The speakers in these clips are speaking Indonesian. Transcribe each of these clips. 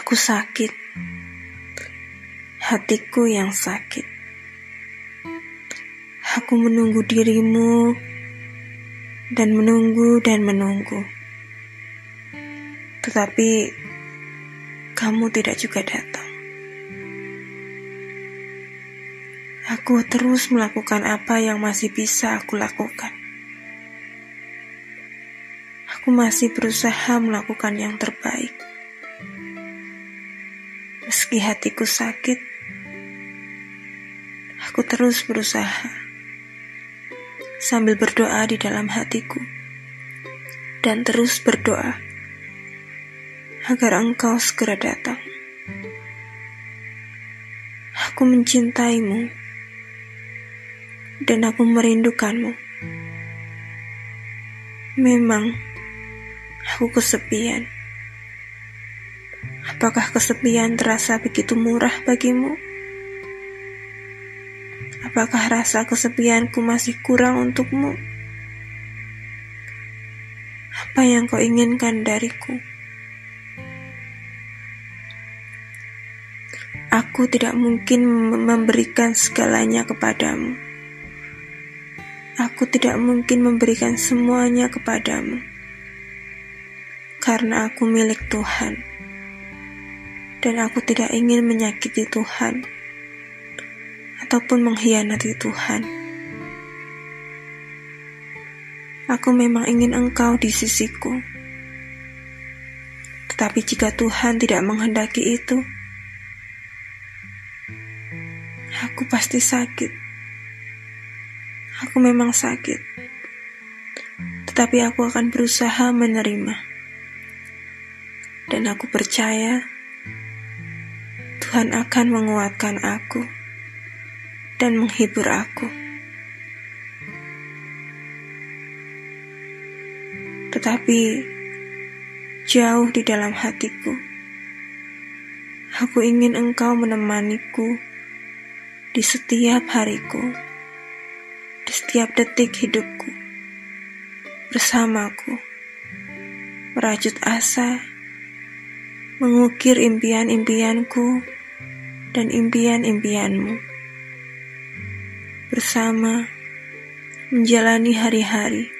Aku sakit. Hatiku yang sakit. Aku menunggu dirimu dan menunggu dan menunggu. Tetapi kamu tidak juga datang. Aku terus melakukan apa yang masih bisa aku lakukan. Aku masih berusaha melakukan yang terbaik. Meski hatiku sakit, aku terus berusaha sambil berdoa di dalam hatiku dan terus berdoa agar engkau segera datang. Aku mencintaimu dan aku merindukanmu. Memang aku kesepian. Apakah kesepian terasa begitu murah bagimu? Apakah rasa kesepianku masih kurang untukmu? Apa yang kau inginkan dariku? Aku tidak mungkin memberikan segalanya kepadamu. Aku tidak mungkin memberikan semuanya kepadamu, karena aku milik Tuhan dan aku tidak ingin menyakiti Tuhan ataupun mengkhianati Tuhan. Aku memang ingin Engkau di sisiku, tetapi jika Tuhan tidak menghendaki itu, aku pasti sakit. Aku memang sakit, tetapi aku akan berusaha menerima, dan aku percaya Tuhan akan menguatkan aku dan menghibur aku. Tetapi jauh di dalam hatiku, aku ingin Engkau menemaniku di setiap hariku, di setiap detik hidupku, bersamaku, merajut asa, mengukir impian-impianku dan impian-impianmu. Bersama menjalani hari-hari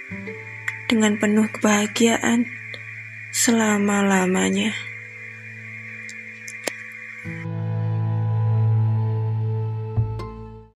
dengan penuh kebahagiaan selama-lamanya.